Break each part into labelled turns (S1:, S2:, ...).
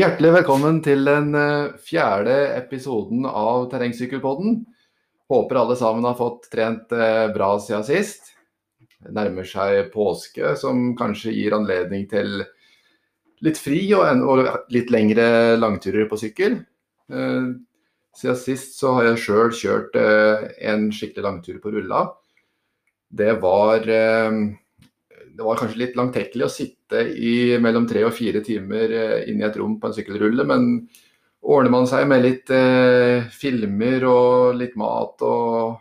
S1: Hjertelig velkommen til den eh, fjerde episoden av Terrengsykkelpodden. Håper alle sammen har fått trent eh, bra siden sist. Det nærmer seg påske, som kanskje gir anledning til litt fri og, litt lengre langturer på sykkel. Eh, siden sist så har jeg sjøl kjørt en skikkelig langtur på rulla. Det var det var kanskje litt langtekkelig å sitte i mellom tre og fire timer eh, inne i et rom på en sykkelrulle, men ordner man seg med litt eh, filmer og litt mat og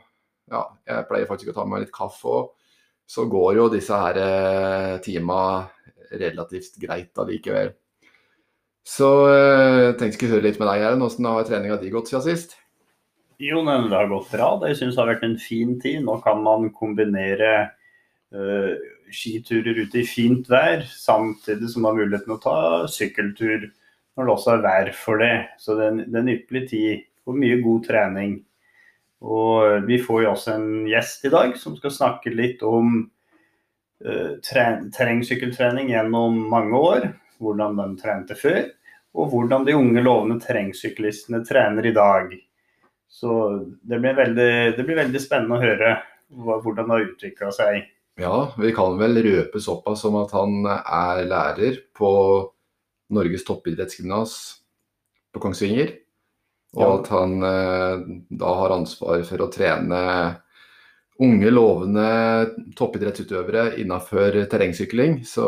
S1: ja, jeg pleier faktisk å ta med meg litt kaffe òg, så går jo disse her eh, tima relativt greit allikevel. Så eh, tenkte jeg skulle høre litt med deg, Erlend. Hvordan har treninga di gått siden sist?
S2: Jo, det har gått bra. Det syns jeg har vært en fin tid. Nå kan man kombinere uh, skiturer ute i fint vær, samtidig som du har muligheten å ta sykkeltur når det også er vær for det. Så det er en ypperlig tid for mye god trening. Og vi får jo også en gjest i dag som skal snakke litt om uh, terrengsykkeltrening gjennom mange år. Hvordan de trente før, og hvordan de unge lovende terrengsyklistene trener i dag. Så det blir veldig, det blir veldig spennende å høre hvordan det har utvikla seg
S1: ja, vi kan vel røpe såpass som at han er lærer på Norges toppidrettsgymnas på Kongsvinger. Og ja. at han eh, da har ansvar for å trene unge, lovende toppidrettsutøvere innenfor terrengsykling. Så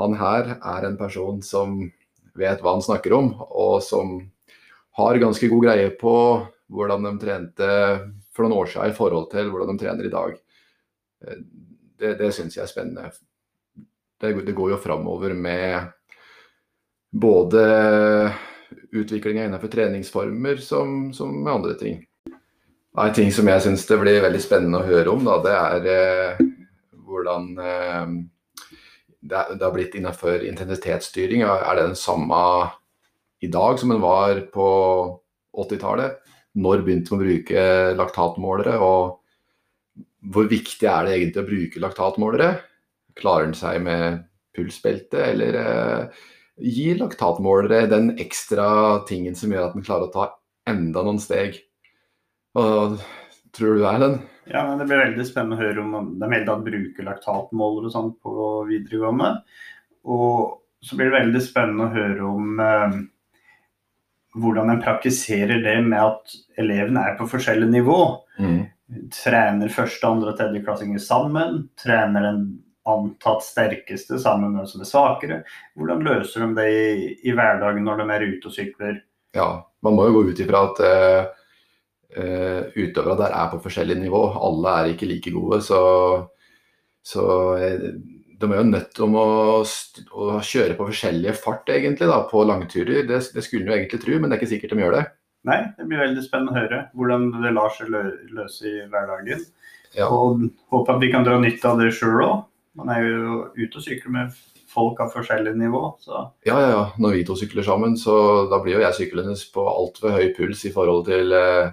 S1: han her er en person som vet hva han snakker om, og som har ganske god greie på hvordan de trente for noen år siden i forhold til hvordan de trener i dag det, det syns jeg er spennende. Det, det går jo framover med både utviklinga innenfor treningsformer som, som, med andre ting. En ting som jeg syns det blir veldig spennende å høre om, da, det er eh, hvordan eh, det, det, har blitt innenfor intensitetsstyring. Er det den samme i dag som den var på 80-tallet? Når begynte man å bruke laktatmålere? og hvor viktig er det egentlig å bruke laktatmålere? Klarer den seg med pulsbelte, eller eh, gir laktatmålere den ekstra tingen som gjør at den klarer å ta enda noen steg? Hva tror du det er, den?
S2: Ja, Det blir veldig spennende å høre om de hele at bruker laktatmålere og sånn på videregående. Og så blir det veldig spennende å høre om eh, hvordan en praktiserer det med at elevene er på forskjellig nivå. Mm trener første, andre og tredjeklassinger sammen. Trener den antatt sterkeste sammen med den som er svakere. Hvordan løser de det i, i, hverdagen når de er ute og sykler?
S1: Ja, man må jo gå ut ifra at uh, uh, utøvere der er på forskjellig nivå. Alle er ikke like gode. Så, så uh, de er jo nødt til å, å, kjøre på forskjellige fart egentlig da, på langturer. Det, det skulle en jo egentlig tro, men det er ikke sikkert de gjør det.
S2: Nei, det blir veldig spennende å høre hvordan det lar seg løse i hverdagen. Ja. Og håper at vi kan dra nytte av det sjøl òg. Man er jo ute og sykler med folk av forskjellig nivå. Så.
S1: Ja, ja, ja. Når vi to sykler sammen, så da blir jo jeg syklende på altfor høy puls i forhold til, eh,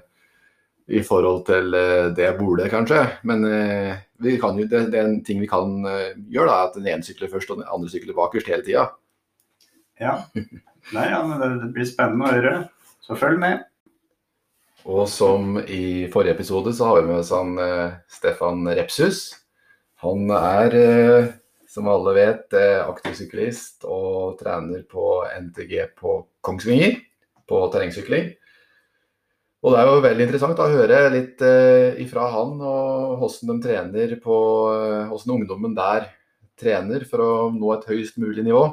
S1: i forhold til eh, det bordet, kanskje. Men eh, vi kan jo, det, det, er en ting vi kan eh, gjøre, da, at den ene sykler først og den andre sykler bakerst hele tida.
S2: Ja. Nei, ja, men det, det blir spennende å høre. Så følg med.
S1: Og som i forrige episode, så har vi med oss han eh, Stefan Repshus. Han er, eh, som alle vet, eh, aktiv syklist og trener på NTG på Kongsvinger, på terrengsykling. Og det er jo veldig interessant å høre litt ifra han og hvordan de trener på Hvordan ungdommen der trener for å nå et høyest mulig nivå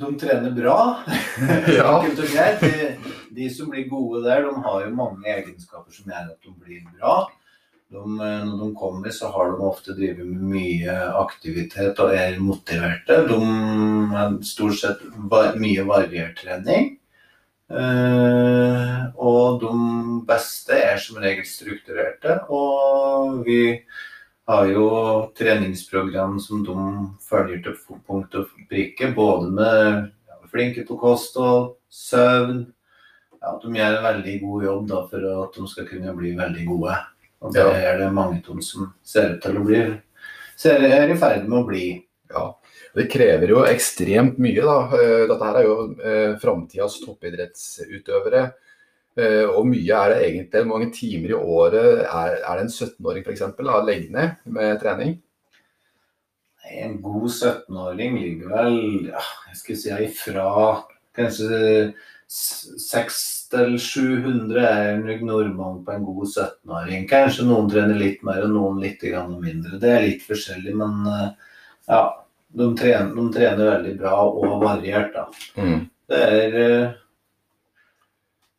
S3: de trener bra. ja. de, de, som blir gode der, de har jo mange egenskaper som gjør at de blir bra. De, når de kommer, så har de ofte drevet med mye aktivitet og er motiverte. De har stort sett mye variert trening. Uh, og de beste er som regel strukturerte. Og vi har jo treningsprogram som de følger til punkt og prikke. Både med ja, flinke på kost og søvn. Ja, de gjør en veldig god jobb da, for at de skal kunne bli veldig gode. Og det ja. er det mange av dem som ser ut til å bli ser, er i ferd med å bli.
S1: Ja. Det krever jo ekstremt mye, da. Eh, dette her er jo eh, framtidas toppidrettsutøvere. Eh, og mye er det egentlig. Hvor mange timer i året er, er det en 17-åring f.eks. har legger ned med trening?
S3: En god 17-åring ligger vel ja, jeg skal si ifra kanskje 600-700 er nok normalen på en god 17-åring. Kanskje noen trener litt mer og noen litt mindre. Det er litt forskjellig, men eh, ja. De trener, de trener veldig bra og variert, da.
S1: Mm.
S3: Det er eh,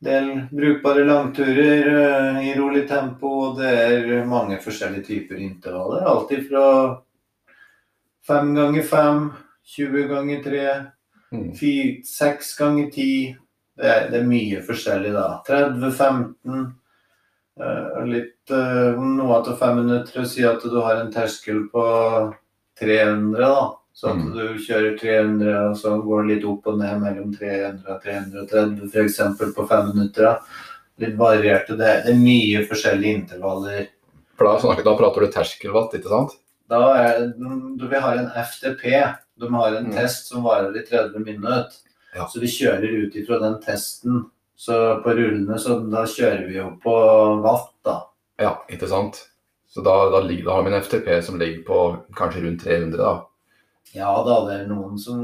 S3: del brukbare langturer eh, i rolig tempo. og Det er mange forskjellige typer intervaller. Alt fra fem ganger fem, 20 ganger tre,
S1: Mm.
S3: seks ganger ti. Det er, det er mye forskjellig, da. 30-15. eh, Litt eh, noe av fem minutter. Si at du har en terskel på 300, da. Så at
S1: Mm.
S3: du kjører 300, og så går det litt opp og ned mellom 300 og 330 f.eks. på fem minutter. Litt varierte. Det det er mye forskjellige intervaller.
S1: For da, snakker, da prater du terskelvatt, ikke sant?
S3: Da er, vi har en FTP. De har en
S1: Mm.
S3: test som varer i 30 minutter.
S1: Ja.
S3: Så vi kjører ut ifra den testen. Så på rullene så da kjører vi jo på watt, da.
S1: Ja, ikke sant? Så da, da, da har vi en FTP som ligger på kanskje rundt 300, da.
S3: Ja da, det er noen som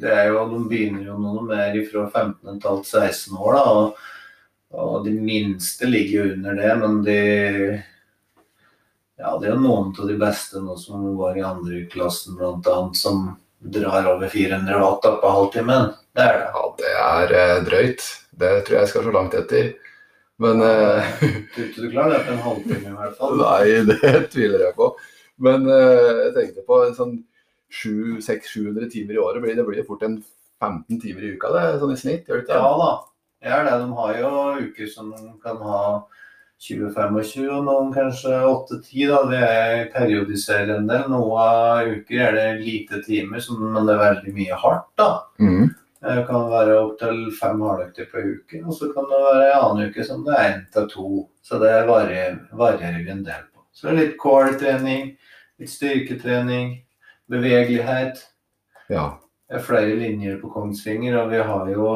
S3: det er jo, De begynner jo noe mer fra 15,5-16 år, da. Og, og de minste ligger jo under det, men de Ja, det er jo noen av de beste nå som var i andre klassen, blant annet, som drar over 400 watt da på halvtimen. Det er det.
S1: Ja, det er eh, drøyt. Det tror jeg jeg skal så langt etter. Men eh,
S3: Tror ikke du klarer det på en halvtime i hvert fall.
S1: Nei, det tviler jeg på. Men eh, jeg tenkte på en sånn 600-700 timer i året. Blir, det blir fort en 15 timer i uka det, sånn i snitt? gjør det ikke?
S3: Ja da, det er det. De har jo uker som kan ha 20-25, og noen kanskje 8-10. da. Det er periodiserer en del. Noen uker er det lite timer, men det er veldig mye hardt. da.
S1: Mm.
S3: Det kan være opptil fem halvøkter på uken, og så kan det være en annen uke som det er én til to. Så det varierer, vi en del på. Så det er litt core-trening, litt styrketrening, bevegelighet.
S1: Ja.
S3: Det er flere linjer på Kongsvinger, og vi har jo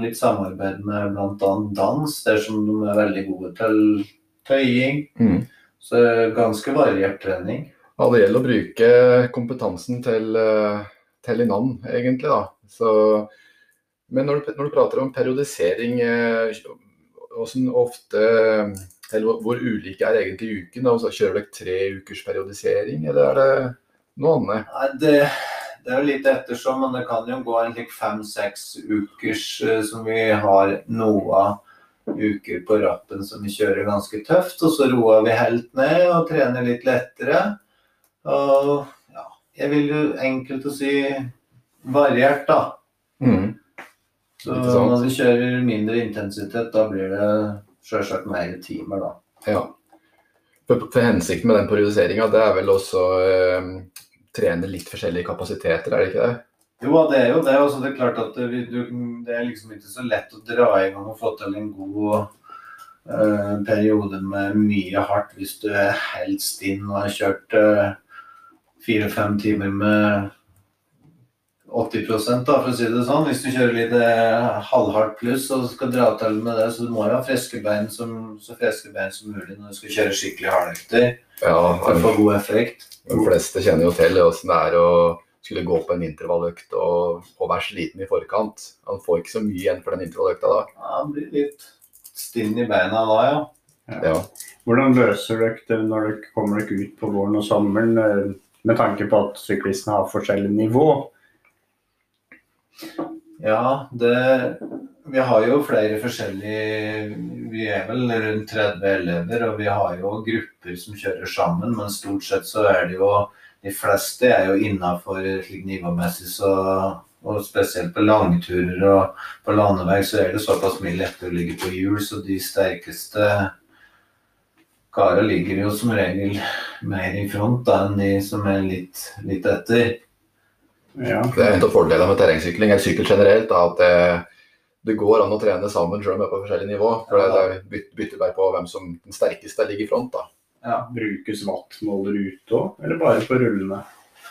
S3: litt samarbeid med bl.a. dans, der som de er veldig gode til tøying.
S1: Mm.
S3: Så ganske variert trening.
S1: Ja, det gjelder å bruke kompetansen til, eh, til i navn, egentlig. da. Så, men når du, når du prater om periodisering, eh, ofte eller hvor- hvor ulike er egentlig uken? Da? Så kjører dere tre ukers periodisering, eller er det noe annet?
S3: Nei, det, det er jo litt ettersom, men det kan jo gå en slik fem-seks ukers eh, som vi har noe uker på rappen som vi kjører ganske tøft. Og så roer vi helt ned og trener litt lettere. Og ja, jeg vil jo enkelt å si variert, da.
S1: Mm.
S3: Så når vi kjører mindre intensitet, da blir det sjølsagt mer timer, da.
S1: Ja. For, for hensikten med den periodiseringa, det er vel også eh, trene litt forskjellige kapasiteter, er det ikke det?
S3: Jo, det er jo det. Også det er klart at det, det er liksom ikke så lett å dra i gang og få til en god uh, periode med mye hardt hvis du er helt stinn og har kjørt eh, fire-fem timer med 80 da, for å si det sånn. Hvis du kjører litt eh, halvhardt pluss og skal dra til med det, så du må jo ha friske bein som, så friske bein som mulig når du skal kjøre skikkelig hardøkter
S1: Ja,
S3: for å få god effekt.
S1: De fleste kjenner jo til åssen det er å skulle gå på en intervalløkt og, og være sliten i forkant. Han får ikke så mye igjen for den intervalløkta da.
S3: Ja, han blir litt stinn i beina da, ja.
S1: Ja.
S2: Hvordan løser dere det når dere kommer dere ut på våren og sommeren, eh, med tanke på at syklistene har forskjellig nivå?
S3: Ja, det Vi har jo flere forskjellige Vi er vel rundt 30 elever, og vi har jo grupper som kjører sammen, men stort sett så er det jo De fleste er jo innafor slik nivåmessig, så og spesielt på langturer og på landevei så er det såpass mye lettere å ligge på hjul, så de sterkeste kara ligger jo som regel mer i front da, enn de som er litt, litt etter.
S2: Ja.
S1: Det er en av fordelene med terrengsykling, eller sykkel generelt, at det, det går an å trene sammen selv om vi er på forskjellig nivå. For det, det bytter bare på hvem som den sterkeste ligger i front. da.
S3: Ja.
S2: Brukes wattmåler ute òg, eller bare på rullene?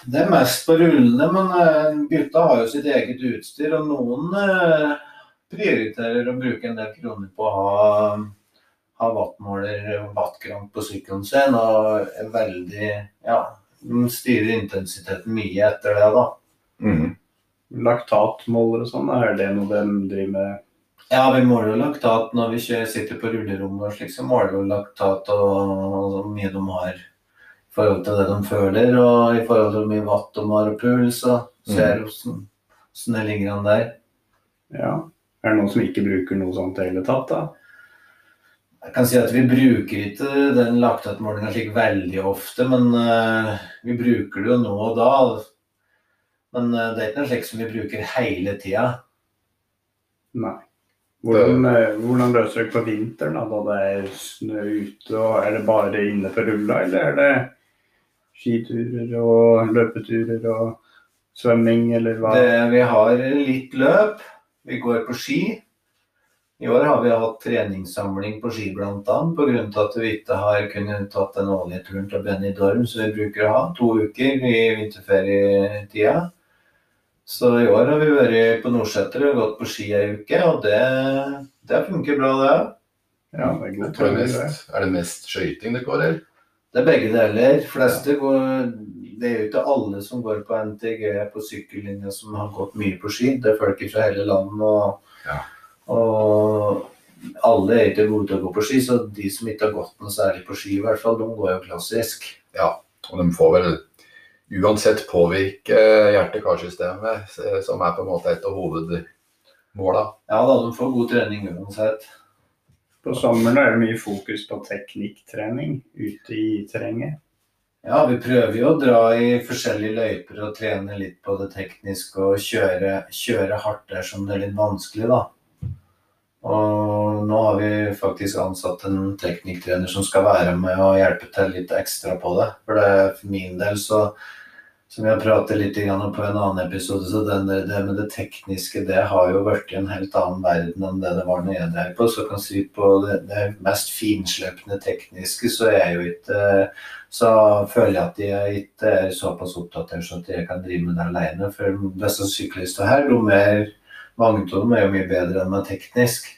S3: Det er mest på rullene, men eh, gutta har jo sitt eget utstyr. Og noen eh, prioriterer å bruke en del kroner på å ha, ha wattmåler og wattkrank på sykkelen sin. Og er veldig Ja, styrer intensiteten mye etter det, da.
S1: Mm.
S2: Laktatmåler og sånn, er det noe de driver med?
S3: Ja, vi måler jo laktat når vi kjører, sitter på rullerommet og slik, så måler vi jo laktat og, og hvor mye de har i forhold til det de føler, og i forhold til hvor mye watt de har og puls, og ser åssen hvordan det ligger an der.
S2: Ja. Er det noen som ikke bruker noe sånt i det hele tatt, da?
S3: Jeg kan si at vi bruker ikke den laktatmålinga slik veldig ofte, men uh, vi bruker det jo nå og da. Men eh, det er ikke en slikt som vi bruker hele tida.
S2: Nei. Hvordan, eh, hvordan løser dere på vinteren, da, da det er snø ute? og Er det bare inne på rulla, eller er det skiturer og løpeturer og svømming, eller hva?
S3: Det, vi har litt løp. Vi går på ski. I år har vi hatt treningssamling på ski bl.a. pga. at vi ikke har kunnet tatt den årlige turen til Benidorm som vi bruker å ha. To uker i vinterferietida. Så i år har vi vært på Nordseter og gått på ski ei uke, og det, det funker bra, det òg.
S2: Ja, det er
S1: det er, mest, er det mest skøyting det går, eller?
S3: Det er begge deler. Fleste går, det er jo ikke alle som går på NTG på sykkellinja som har gått mye på ski. Det er folk fra hele landet. Og,
S1: Ja.
S3: og alle er ikke gode til å gå på ski, så de som ikke har gått noe særlig på ski, i hvert fall, de går jo klassisk.
S1: Ja, Og de får vel uansett påvirke hjerte-karsystemet, eh, som er på en måte et av hovedmåla.
S3: Ja da, du får god trening uansett.
S2: På sommeren er det mye fokus på teknikktrening ute i terrenget.
S3: Ja, vi prøver jo å dra i forskjellige løyper og trene litt på det tekniske og kjøre, kjøre hardt der som det er litt vanskelig, da. Og nå har vi faktisk ansatt en teknikktrener som skal være med og hjelpe til litt ekstra på det. For det for min del så som har pratet litt om på en annen episode, så den, det med det tekniske det har jo i en helt annen verden enn det det var når jeg drev på. Så jeg kan si på det, det mest finslepne tekniske, så jeg ikke Så føler jeg at jeg ikke er såpass oppdatert så at jeg kan drive med det alene. For disse syklistene her, de er, mange er jo mye bedre enn meg teknisk.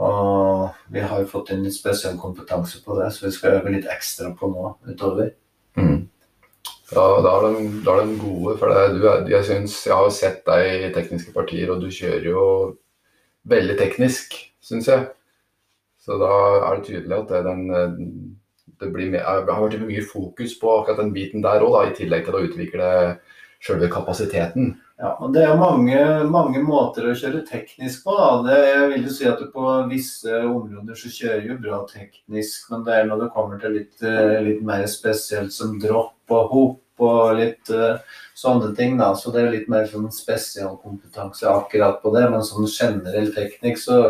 S3: Og vi har jo fått inn litt spesiell kompetanse på det, så vi skal øve litt ekstra på nå utover.
S1: Mm. Da, da, er de, da er de gode, for det, du jeg, synes, jeg har jo sett deg i tekniske partier, og du kjører jo veldig teknisk, syns jeg. Så da er det tydelig at det, den, det blir mer, har vært mye fokus på akkurat den biten der òg, i tillegg til å utvikle sjølve kapasiteten.
S3: Ja, og Det er mange, mange måter å kjøre teknisk på. Da. Det, jeg vil jo si at På visse områder så kjører jo bra teknisk, men det er når det kommer til litt, eh, litt mer spesielt som dropp og hopp og litt uh, sånne ting. da, Så det er litt mer sånn spesialkompetanse akkurat på det. Men sånn generell teknikk så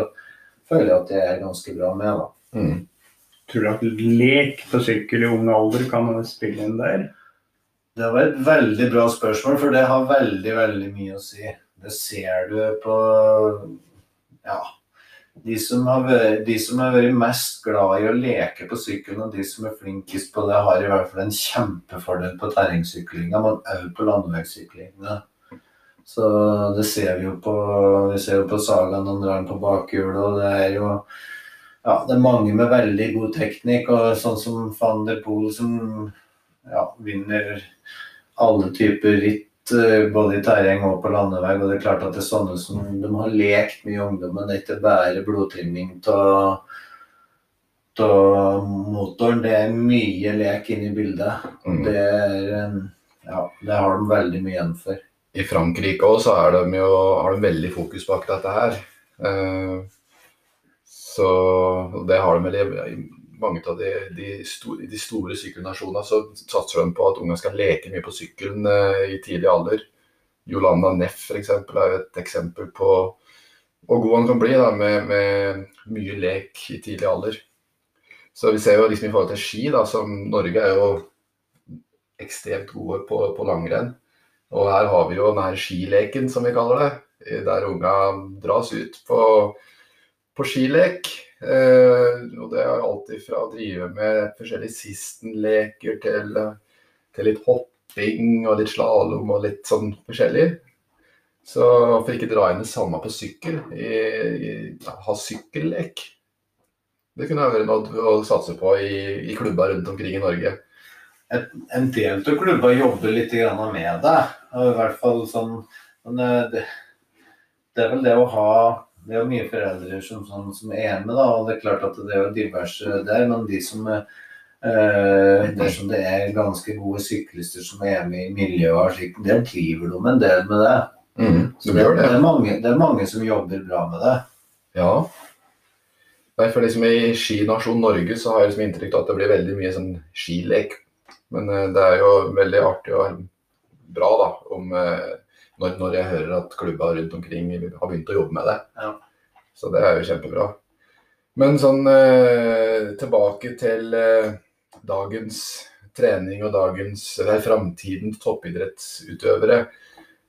S3: føler jeg at jeg er ganske bra med. da.
S1: Mm.
S2: Tror du at lek på sykkel i ung alder kan spille inn der?
S3: Det var et veldig bra spørsmål, for det har veldig, veldig mye å si. Det ser du på Ja. De som, vært, de som har vært mest glad i å leke på sykkelen, og de som er flinkest på det, har i hvert fall en kjempefordel på terrengsyklinga, men òg på landeveissyklinga. Så det ser vi jo på Vi ser jo på sagaen om drar den på bakhjulet, og det er jo ja, det er mange med veldig god teknikk, og sånn som van der Poel som ja, vinner alle typer ritt, eh, både i terreng og på landevei. Og det er klart at det er sånne som de har lekt mye i ungdommen, det ikke bare blodtrimning av motoren. Det er mye lek inne i bildet.
S1: Mm.
S3: Det er Ja, det har de veldig mye igjen for.
S1: I Frankrike òg så er de jo, har de veldig fokus på akkurat dette her. Eh, så det har de vel mange av de, de, store, de store sykkelnasjonene så satser de på at unge skal leke mye på sykkelen eh, i tidlig alder. Jolanda Neff f.eks. er jo et eksempel på hvor god han kan bli da, med, med mye lek i tidlig alder. Så vi ser jo liksom i forhold til ski, da, som Norge er jo ekstremt gode på, på langrenn. Og her har vi jo denne skileken, som vi kaller det. Der unga dras ut på, på skilek. Eh, og det er alltid fra å drive med forskjellige sistenleker til, til litt hopping og litt slalåm og litt sånn forskjellig. Så hvorfor ikke dra inn det samme på sykkel? I, i, ha sykkellek. Det kunne vært noe å satse på i, i klubber rundt omkring i Norge.
S3: En del av klubba jobber litt med det. I hvert fall sånn eh, det, det er vel det å ha Det er jo mye foreldre som, som, som er hjemme, da. Og det er klart at det er jo diverse der. Men de som eh, Dersom det er ganske gode syklister som er hjemme i miljøet og slik, det driver de en del med det.
S1: Mm,
S3: Så det, det, er mange, det er mange som jobber bra med det.
S1: Ja. Nei, for liksom I skinasjon Norge så har jeg liksom inntrykk av at det blir veldig mye sånn skilek. Men eh, det er jo veldig artig og bra da, om, eh, når, når jeg hører at klubba rundt omkring har begynt å jobbe med det.
S3: Ja.
S1: Så det er jo kjempebra. Men sånn eh, tilbake til eh, dagens trening og dagens, eller framtidens toppidrettsutøvere.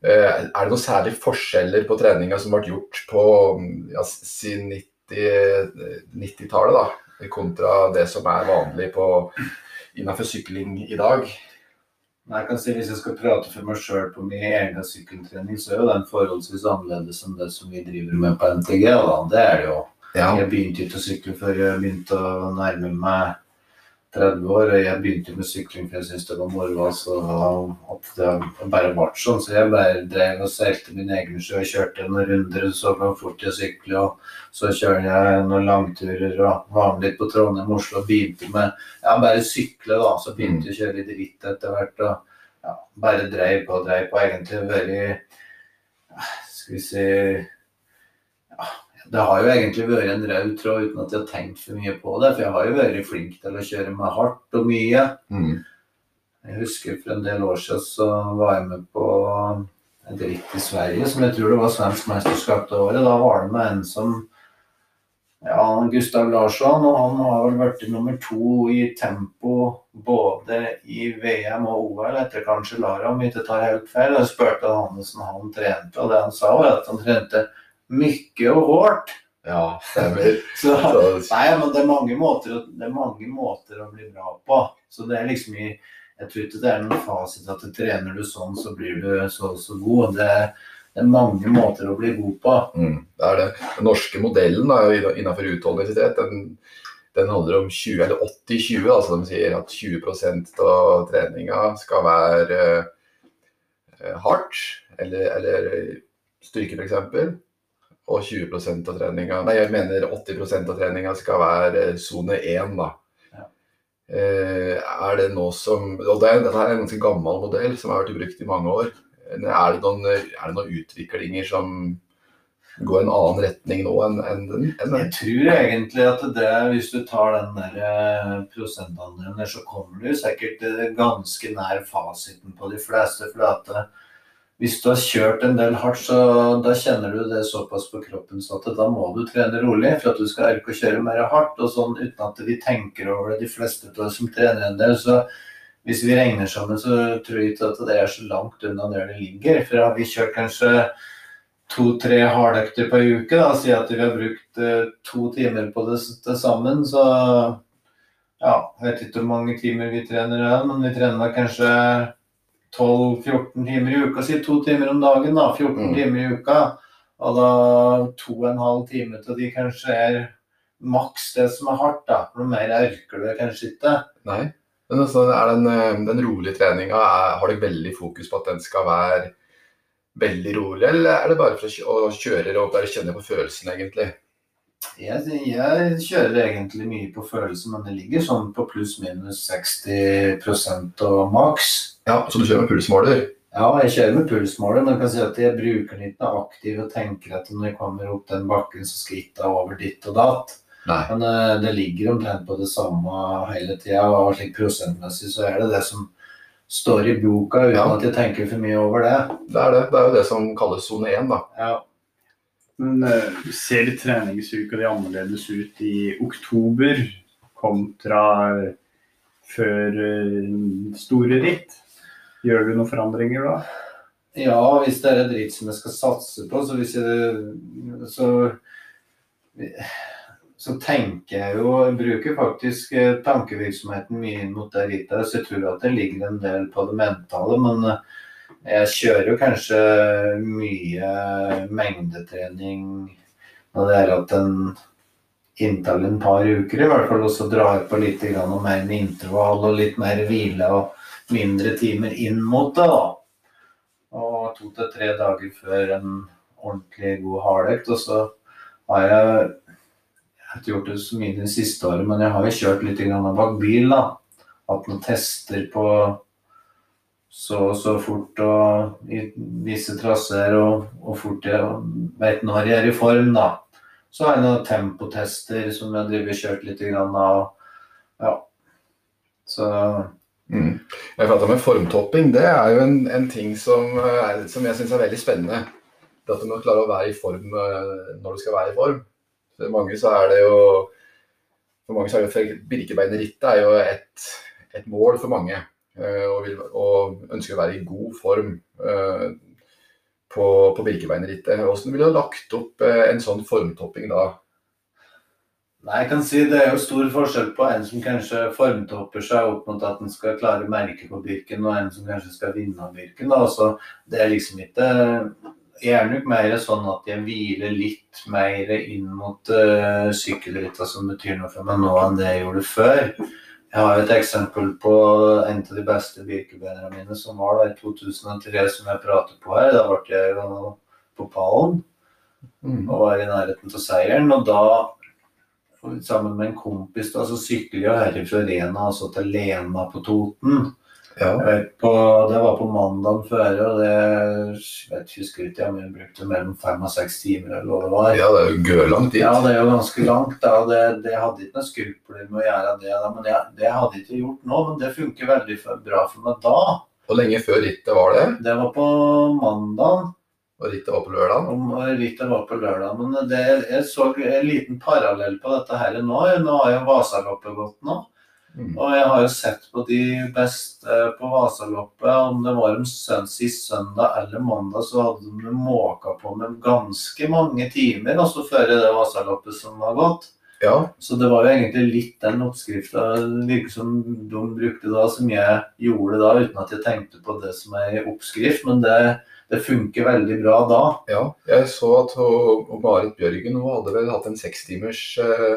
S1: Eh, er det noen særlige forskjeller på treninga som ble gjort på ja, siden 90-tallet, da, kontra det som er vanlig på, innenfor sykling i dag?
S3: Jeg kan si Hvis jeg skal prate for meg sjøl på min egen sykkeltrening, så er jo den forholdsvis annerledes enn det som vi driver med på NTG. Da. Det er det jo.
S1: Ja.
S3: Jeg begynte ikke å sykle før jeg begynte å nærme meg 30 år. og Jeg begynte med sykling for jeg syntes det var moro. Altså, at det bare ble sånn. Så jeg bare drev og seilte min egen sjø. Kjørte noen runder, så hvor fort jeg sykler. Og så kjørte jeg noen langturer og var med litt på Trondheim, Oslo og begynte med ja, bare sykle. da, Så begynte jeg å kjøre litt ritt etter hvert. og ja, Bare dreiv på og dreiv på. Egentlig veldig Skal vi si det har jo egentlig vært en rød tråd uten at jeg har tenkt for mye på det. For jeg har jo vært flink til å kjøre meg hardt og mye.
S1: Mm.
S3: Jeg husker for en del år siden så var jeg med på et ritt i Sverige som jeg tror det var svensk mesterskap det året. Da var det med en som ja, Gustav Larsson, og han har vel vært nummer to i tempo både i VM og OL etter kanskje Lara, om jeg ikke tar helt feil. Jeg spurte han hvordan han trente, og det han sa var at han trente mye og hardt.
S1: Ja, stemmer.
S3: Så, nei, men det er, mange måter, det er mange måter å bli bra på. Så det er liksom i Jeg tror ikke det er noen fasit at trener du sånn, så blir du så og så god. Det, det er mange måter å bli god på.
S1: mm, det er det. Den norske modellen da, innenfor utholdenhetsidrett, den, den handler om 20 eller 80-20. Altså de sier at 20% av treninga skal være eh, hardt, eller, eller styrke f.eks. Og 20% av treninga Nei, jeg mener 80% av treninga skal være eh, sone 1, da.
S3: Ja.
S1: Eh, er det nå som Og det dette er en ganske gammel modell som har vært brukt i mange år. Er det noen, er det noen utviklinger som går en annen retning nå enn en, den? En, en.
S3: Jeg tror egentlig at det, hvis du tar den der eh, prosentandelen der, så kommer du sikkert ganske nær fasiten på de fleste. For at hvis du har kjørt en del hardt, så da kjenner du det såpass på kroppen så at da må du trene rolig for at du skal orke å kjøre mer hardt. Og sånn uten at vi tenker over det, de fleste av oss som trener en del. så hvis vi regner sammen, så tror jeg ikke at det er så langt unna der det ligger. For har vi kjørt kanskje to-tre hardøkter på en uke, da, si at vi har brukt eh, to timer på det til sammen, så ja, jeg vet ikke hvor mange timer vi trener men vi trener kanskje 12-14 timer i uka, si to timer om dagen, da, 14
S1: Mm.
S3: timer i uka. Og da to og en halv time til de kanskje er maks det som er hardt, da. For noe mer orker du kanskje ikke.
S1: Nei. Men altså, er den, eh, den rolige treninga, har du veldig fokus på at den skal være veldig rolig, eller er det bare for å kjøre og bare kjenne på følelsen, egentlig?
S3: Jeg, jeg kjører egentlig mye på følelsen, men det ligger sånn på pluss-minus 60% og maks.
S1: Ja, Så du kjører med pulsmåler?
S3: Ja, jeg kjører med pulsmåler, men jeg kan si at jeg bruker den ikke aktiv og tenker at når jeg kommer opp den bakken, så skal jeg ikke over ditt og datt.
S1: Nei.
S3: Men uh, det ligger omtrent på det samme hele tida, og slik prosentmessig så er det det som står i boka, uten
S1: Ja.
S3: at jeg tenker for mye over det.
S1: Det er det. Det er jo det som kalles sone 1, da.
S3: Ja.
S2: Men uh, ser treningsuka di annerledes ut i oktober kontra før uh, store ritt? Gjør du noen forandringer da?
S3: Ja, hvis det er et ritt som jeg skal satse på, så hvis jeg så, så tenker jeg jo Jeg bruker faktisk eh, tankevirksomheten mye inn mot det rittet. Så jeg tror at det ligger en del på det mentale. Men eh, jeg kjører jo kanskje mye mengdetrening når det er at en inntil en par uker i hvert fall, og så drar på litt mer med intervall og litt mer hvile og mindre timer inn mot det. da. Og to til tre dager før en ordentlig god hardøkt. Og så har jeg jeg har ikke gjort det så mye det siste året, men jeg har jo kjørt litt bak bil. da. At man tester på så og så fort og i visse traseer og, og fort jeg vet når jeg er i form, da. Så har jeg noen tempotester som jeg driver kjørt litt grann av. Ja. Så
S1: Mm. Jeg fatter med formtopping. Det er jo en, en ting som, er, som jeg syns er veldig spennende. Det at du må klare å være i form eh, når du skal være i form. For mange så er det jo For mange så er det Birkebeinerrittet er jo et, et, mål for mange. Eh, Og, vil, og ønsker å være i god form eh, på, på Birkebeinerrittet. Hvordan ville du lagt opp eh, en sånn formtopping da?
S3: Nei, jeg kan si Det er jo stor forskjell på en som kanskje formtopper seg opp mot at en skal klare merket på Birken, og en som kanskje skal vinne av Birken. da, så Det er liksom ikke Jeg er nok mer sånn at jeg hviler litt mer inn mot uh, sykkelrittene som betyr noe for meg nå enn det jeg gjorde før. Jeg har et eksempel på en av de beste birkebeinerne mine, som var da i 2003, som jeg prater på her. Da ble jeg jo på pallen
S1: Mm.
S3: og var i nærheten til seieren. Og da sammen med en kompis da, så sykler jeg herifra Rena altså til Lena på Toten.
S1: Ja.
S3: På, det var på mandagen før, og det jeg husker ikke om jeg brukte mellom fem og seks timer eller hva det var.
S1: ja, det er jo gørlangt dit.
S3: Ja, det er jo ganske langt. da, og det, det hadde ikke noen skrupler med å gjøre det. da, men jeg, Det hadde jeg ikke gjort nå, men det funker veldig bra for meg da.
S1: Hvor lenge før rittet var det?
S3: Det var på mandagen.
S1: Og rittet var på lørdag?
S3: Om rittet var på lørdag. Men det, jeg så en liten parallell på dette her nå. Nå har jo Vasaloppet gått nå.
S1: Mm.
S3: Og jeg har jo sett på de beste på Vasaloppet. Om det var om søn, sist søndag eller mandag, så hadde de måka på med ganske mange timer også før det Vasaloppet som var gått.
S1: Ja.
S3: Så det var jo egentlig litt den oppskrifta virker som de brukte da, som jeg gjorde da, uten at jeg tenkte på det som er oppskrift. Men det, det funker veldig bra da.
S1: Ja, jeg så at Marit Bjørgen hun hadde vel hatt en sekstimers eh,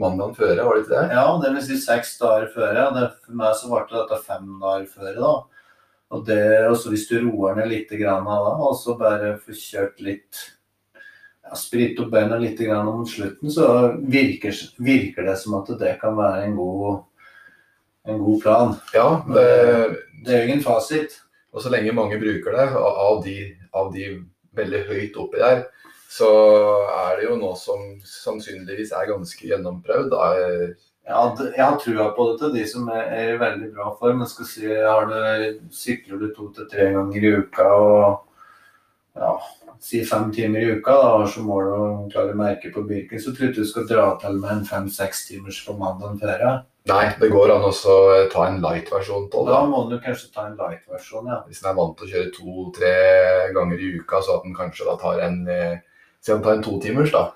S1: mandagen før, var det ikke det?
S3: Ja, det vil si seks dager før. Det, for meg så ble dette fem dager før. da. Og det, også Hvis du roer ned litt grann da, og så bare får kjørt litt ja, Sprit opp beina litt grann om slutten, så virker, virker det som at det kan være en god, en god plan.
S1: Ja, det,
S3: Det er jo ingen fasit.
S1: og så lenge mange bruker det, av de, av de veldig høyt oppi der, så er det jo noe som sannsynligvis er ganske gjennomprøvd.
S3: Ja, jeg har trua på det til de som er, i veldig bra form. Jeg skal si, har du, Sykler du to til tre ganger i uka og ja, si fem timer i uka, da, og så må du klare merket på Birken, så tror jeg ikke du skal dra til med en fem-seks timers på mandag før.
S1: Nei, det går an å ta en light-versjon på det.
S3: Da må du kanskje ta en light-versjon, ja.
S1: Hvis en er vant til å kjøre to-tre ganger i uka, så at en kanskje da tar en eh, Si han tar en totimers, da.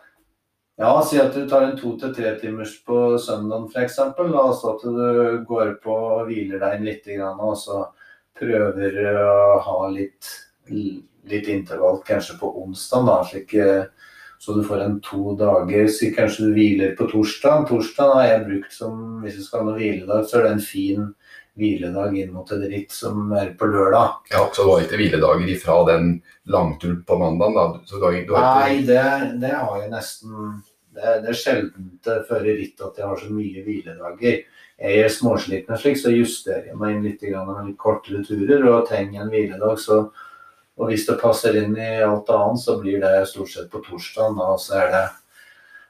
S3: Ja, si at du tar en to til tre timers på søndagen f.eks. Altså at du går på og hviler deg inn litt, og så prøver å ha litt, litt intervall kanskje på onsdag, da, slik, eh, så du får en to dager. Så kanskje du hviler på torsdag. Torsdag har jeg brukt som hvis du skal ha noe hviledag, så er det en fin hviledag inn mot et ritt som er på lørdag.
S1: Ja, Så det var ikke hviledager ifra den langturen på mandagen, da? Har, du
S3: Nei, det, det har jeg nesten Det, det er sjelden det før i ritt at jeg har så mye hviledager. Jeg er småsliten og slik, så justerer jeg meg inn litt med litt kortere turer og trenger en hviledag. Så, og hvis det passer inn i alt annet, så blir det stort sett på torsdag. Da så er det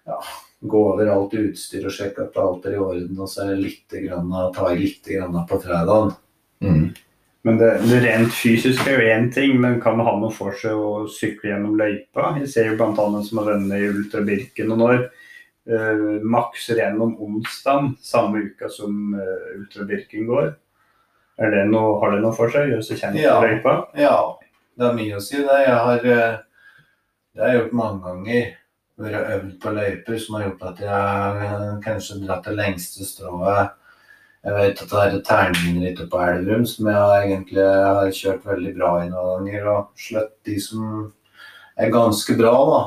S3: ja, gå over alt utstyr og sjekke at alt er i orden, og så er det litt grann, ta litt grann på fredagen.
S1: mm.
S2: Men det, det rent fysiske er jo én ting, men kan det ha noe for seg å sykle gjennom løypa? Jeg ser jo bl.a. som har vunnet i Ultra Birken og når. Uh, makser gjennom onsdag samme uka som uh, Ultra Birken går. Er det noe, har det noe for seg? Gjøre seg kjent
S3: Ja.
S2: på løypa?
S3: Ja, det er mye å si det. Jeg har, eh, det har jeg gjort mange ganger. Vært øvd på løyper som har gjort at jeg kanskje dratt det lengste strået. Jeg vet at det er terninger ute på Elverum som jeg egentlig har kjørt veldig bra i noen ganger, og slått de som er ganske bra, da.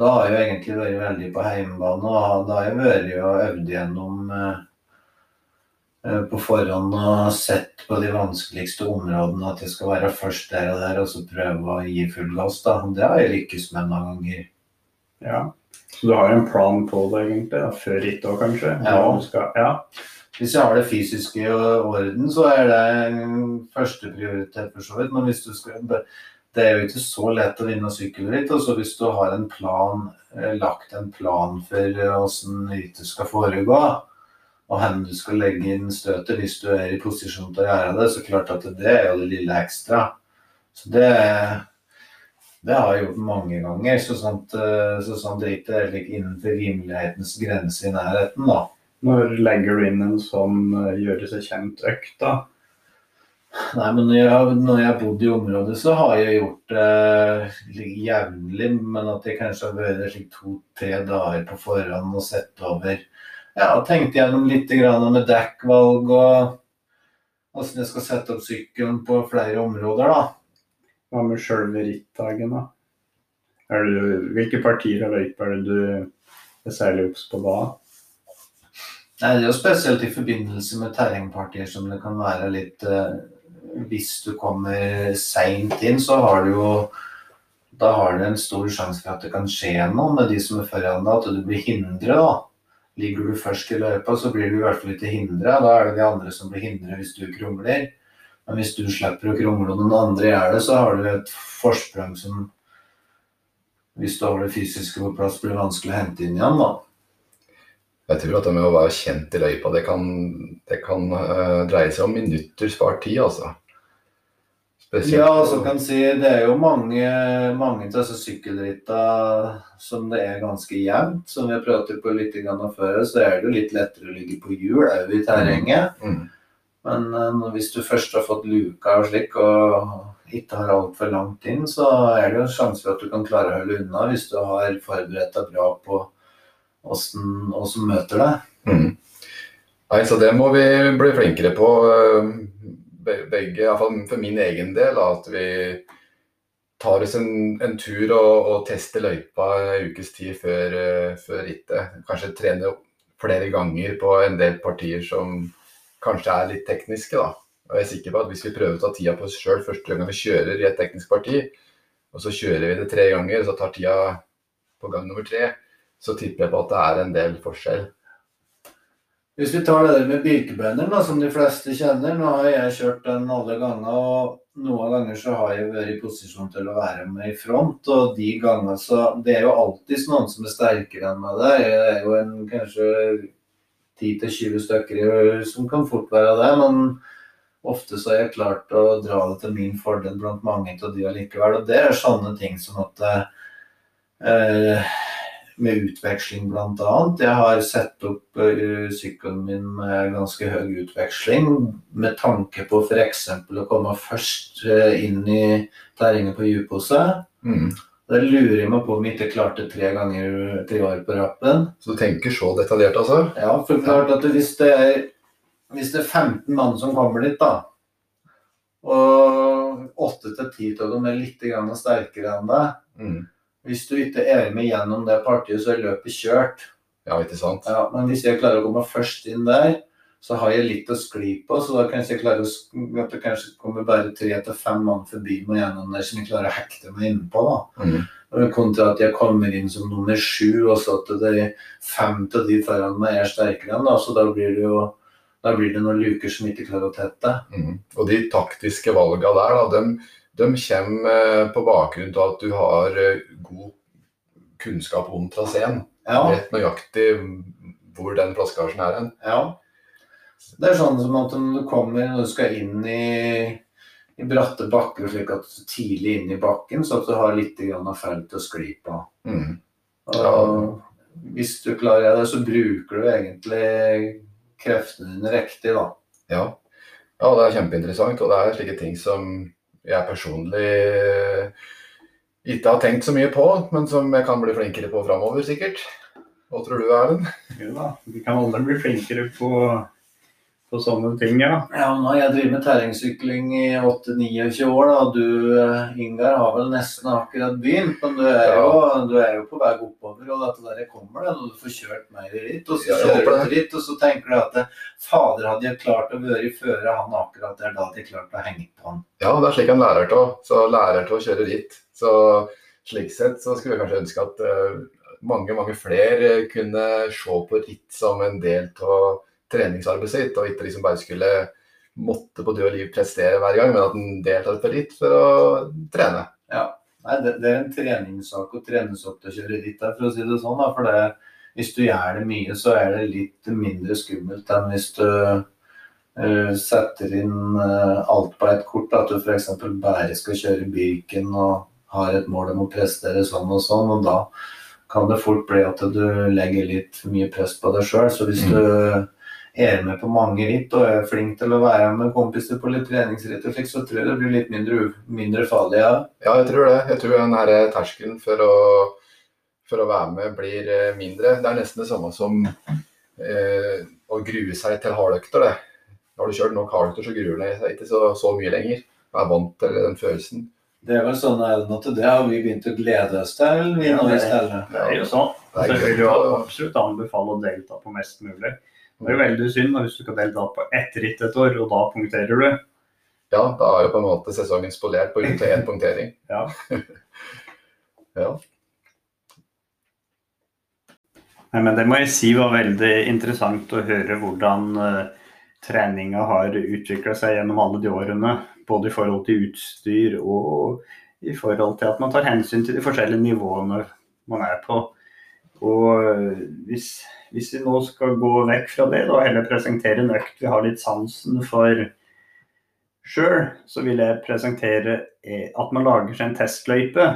S3: Da har jeg egentlig vært veldig på hjemmebane, og da har jeg vært og øvd gjennom eh, eh, på forhånd og sett på de vanskeligste områdene at jeg skal være først der og der, og så prøve å gi full gass. da. Det har jeg lykkes med noen ganger.
S2: Ja. Så du har jo en plan på det, egentlig, da, før ritt òg, kanskje?
S3: Ja.
S2: Skal, ja.
S3: Hvis jeg har det fysiske i orden, så er det førsteprioritet for så vidt. Men hvis du skal, det er jo ikke så lett å vinne sykkelritt. Altså hvis du har en plan, eh, lagt en plan for hvordan rittet skal foregå, og hvor du skal legge inn støtet hvis du er i posisjon til å gjøre det, så klart at det er jo det lille ekstra. Så det, det har jeg gjort mange ganger. Så sånt, eh, så sånt driter er like innenfor rimelighetens grense i nærheten, da.
S2: Når legger du inn en sånn eh, gjøre seg kjent-økt, da?
S3: Nei, men når jeg, når jeg har bodd i området, så har jeg gjort det litt jevnlig. Men at jeg kanskje har vært slik to-tre dager på forhånd og sett over Ja, tenkt gjennom litt grann med dekkvalg og hvordan jeg skal sette opp sykkelen på flere områder, da.
S2: Hva med sjølve rittdagen, da? Du, hvilke partier av løypa er det du er særlig obs på da?
S3: Nei, Det er jo spesielt i forbindelse med terrengpartier som det kan være litt eh, Hvis du kommer seint inn, så har du jo Da har du en stor sjanse for at det kan skje noe med de som er foran deg, at du blir hindret. da. Ligger du først i løypa, så blir du i hvert fall ikke hindra. Da er det de andre som blir hindret hvis du krumler. Men hvis du slipper å og noen andre gjør det, så har du et forsprang som Hvis du har det fysiske på plass, blir det vanskelig å hente inn igjen. da.
S1: Jeg tror at det med å være kjent i løypa, det kan, det kan uh, dreie seg om minutter spart tid, altså. Spesielt-
S3: Ja, så kan si det er jo mange, mange av disse sykkelrittene som det er ganske jevnt. Som vi har pratet på litt før, så er det jo litt lettere å ligge på hjul òg i terrenget.
S1: Mm.
S3: Men uh, hvis du først har fått luka og slik, og ikke har altfor langt inn, så er det jo en sjanse for at du kan klare å holde unna hvis du har forberedt deg bra på åssen som møter deg.
S1: Mm. Nei, så det må vi bli flinkere på, eh, be- begge, iallfall for min egen del. At vi tar oss en, en tur og, og tester løypa en ukes tid før, eh, før rittet. Kanskje trene flere ganger på en del partier som kanskje er litt tekniske. da. Og jeg er sikker på at Hvis vi prøver å ta tida på oss sjøl første gang vi kjører i et teknisk parti, og så kjører vi det tre ganger, og så tar tida på gang nummer tre, så tipper jeg på at det er en del forskjell.
S3: Hvis vi tar det der med birkebønder, som de fleste kjenner. Nå har jeg kjørt den alle ganger, og noen ganger så har jeg vært i posisjon til å være med i front. Og de gangene så Det er jo alltid noen som er sterkere enn meg der. Det er jo en, kanskje 10-20 stykker som kan fort være det. Men ofte så har jeg klart å dra det til min fordel blant mange av de allikevel. Og det er sånne ting som at eh, med utveksling bl.a. Jeg har satt opp uh, sykkelen min med ganske høy utveksling med tanke på f.eks. å komme først uh, inn i terrenget på Djupose.
S1: Mm.
S3: Da lurer jeg meg på om jeg ikke klarte tre ganger tre år på rappen.
S1: Så du tenker så detaljert, altså?
S3: Ja, for klart at hvis det er, hvis det er 15 mann som kommer dit, da, og 8-10 av dem er litt sterkere enn deg
S1: Mm.
S3: Hvis du ikke er med gjennom det partiet, så er løpet kjørt.
S1: Ja, ikke sant?
S3: Ja, men hvis jeg klarer å komme først inn der, så har jeg litt å skli på. Så da kanskje jeg klarer å, at det kanskje kommer bare tre til fem mann forbi meg gjennom der som jeg klarer å hekte meg innpå. da.
S1: Mm.
S3: Kontra at jeg kommer inn som nummer sju, og så at det er fem av de foran meg er sterkere enn da, så da blir det jo da blir det noen luker som ikke klarer å tette.
S1: Mm. Og de taktiske valgene der, da, de, de kommer eh, på bakgrunn av at du har eh, god kunnskap om traseen.
S3: Ja,
S1: Vet nøyaktig hvor den plassgasjen er hen.
S3: ja. Det er sånn som at når du kommer når du skal inn i, i bratte bakker, slik at du tidlig inn i bakken, så at du har litt grann av felt å skli på.
S1: Mm.
S3: Og hvis du klarer det, så bruker du egentlig kreftene dine riktig, da.
S1: Ja. ja, det er kjempeinteressant, og det er slike ting som jeg personlig eh, ikke har tenkt så mye på, men som jeg kan bli flinkere på framover, sikkert. Hva tror du, Erlend?
S2: Jo da, vi kan alle bli flinkere på, på sånne ting, ja.
S3: Ja, nå har jeg drevet med terrengsykling i 8-29 år, da. Du, eh, Ingar, har vel nesten akkurat begynt, men du er, jo, du er jo på vei oppover. Og dette der kommer det når du får kjørt mer ritt. Og så kjører du et ritt, og så tenker du at fader, hadde jeg klart å være føre han akkurat der, da hadde jeg klart å henge på han.
S1: Ja, det er slik en lærer til. Så lærer til å kjøre ritt. Så slik sett så skulle jeg kanskje ønske at uh, mange, mange flere kunne se på ritt som en del av treningsarbeidet sitt, og ikke liksom bare skulle måtte på død og liv prestere hver gang, men at en deltar på ritt for å trene.
S3: Nei, det, det er en treningssak å trenes opp til å kjøre ritt der, for å si det sånn. Da. For det, hvis du gjør det mye, så er det litt mindre skummelt enn hvis du uh, setter inn uh, alt på et kort. At du f.eks. bare skal kjøre Birken og har et mål om å prestere sånn og sånn. og da kan det fort bli at du legger litt mye press på deg sjøl. Så hvis
S1: Mm.
S3: du er med på mange ritt og er flink til å være med kompiser på litt treningsritt, og slik, så tror jeg det blir litt mindre, mindre farlig. Ja.
S1: Ja, jeg tror det. Jeg tror den her terskelen for å, for å være med blir eh, mindre. Det er nesten det samme som eh, å grue seg til hardøkter. det. Har du kjørt nok hardøkter, så gruer du deg ikke så, så mye lenger. Jeg er vant til den følelsen.
S3: Det er vel sånn Ellen, at det har vi begynt å glede oss til. vi
S2: Ja,
S3: nå i
S2: det-
S3: stedet.
S2: Det er jo sånn. Så jeg vil jo absolutt anbefale å delta på mest mulig. Det er jo veldig synd da, hvis du skal delta på ett ritt et år, og da punkterer du.
S1: Ja, da er jo på en måte sesongen spolert på grunn av én punktering.
S2: Ja.
S1: Ja.
S2: Nei, men det må jeg si var veldig interessant å høre hvordan uh, treninga har utvikla seg gjennom alle de årene. Både i forhold til utstyr og i forhold til at man tar hensyn til de forskjellige nivåene man er på. Og eh, hvis, hvis vi nå skal gå vekk fra det og heller presentere en økt vi har litt sansen for sjøl, så vil jeg presentere eh, at man lager seg en testløype.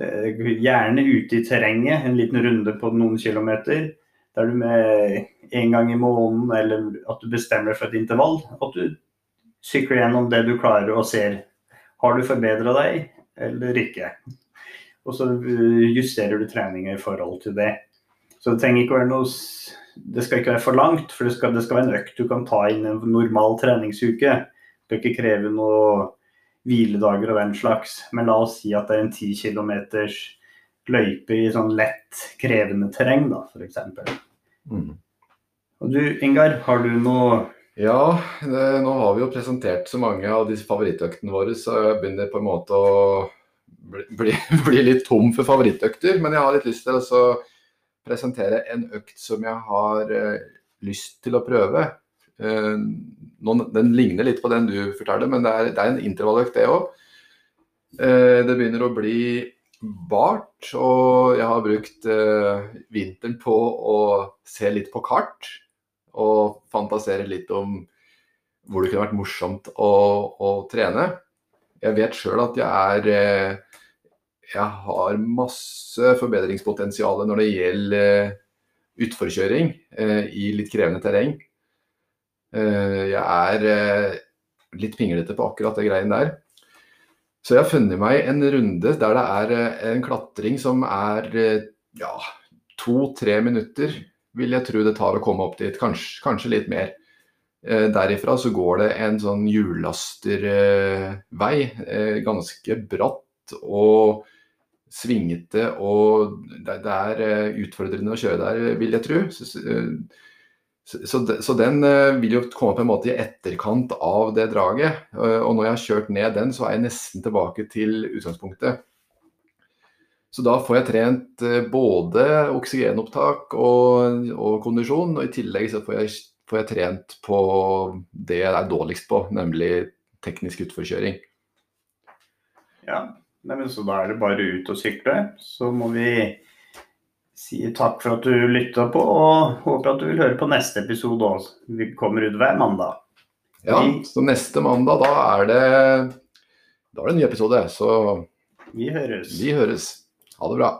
S2: Er Gjerne ute i terrenget, en liten runde på noen kilometer. Der du med en gang i måneden, eller at du bestemmer for et intervall, at du sykler gjennom det du klarer og ser. Har du forbedra deg eller ikke? Og så uh, justerer du treninga i forhold til det. Så det trenger ikke være noe Det skal ikke være for langt, for det skal, det skal være en økt du kan ta inn en normal treningsuke. Det skal ikke kreve noe hviledager og den slags. Men la oss si at det er en 10 km løype i sånn lett krevende terreng, da, f.eks.
S1: Mm.
S2: Og du Ingar, har du noe
S1: Ja, det, nå har vi jo presentert så mange av disse favorittøktene våre, så jeg begynner på en måte å bli, bli, litt tom for favorittøkter. Men jeg har litt lyst til å presentere en økt som jeg har eh, lyst til å prøve. Eh, den ligner litt på den du forteller, men det er, det er en intervalløkt, det òg. Eh, det begynner å bli bart, og jeg har brukt vinteren på å se litt på kart og fantasere litt om hvor det kunne vært morsomt å, å trene. Jeg vet sjøl at jeg er eh, Jeg har masse forbedringspotensial når det gjelder eh, utforkjøring eh, i litt krevende terreng. Jeg er litt pinglete på akkurat det greiene der. Så jeg har funnet meg en runde der det er en klatring som er ja, to-tre minutter vil jeg tro det tar å komme opp dit. Kanskje, kanskje litt mer. Eh, derifra så går det en sånn hjullastervei. Eh, ganske bratt og svingete, og det, er eh, utfordrende å kjøre der, vil jeg tro. Så, så, så, de- så den eh, vil jo komme på en måte i etterkant av det draget. Eh, og når jeg har kjørt ned den, så er jeg nesten tilbake til utgangspunktet. Så da får jeg trent eh, både oksygenopptak og, og kondisjon, og i tillegg så får jeg, får jeg trent på det jeg er dårligst på, nemlig teknisk utforkjøring.
S2: Ja, men så da er det bare ut og sykle. Så må vi si takk for at du lytta på, og håper at du vil høre på neste episode òg. Vi kommer ut hver mandag.
S1: Ja, så neste mandag, da er det da er det en ny episode. Så
S2: Vi høres.
S1: vi høres. Ha det bra.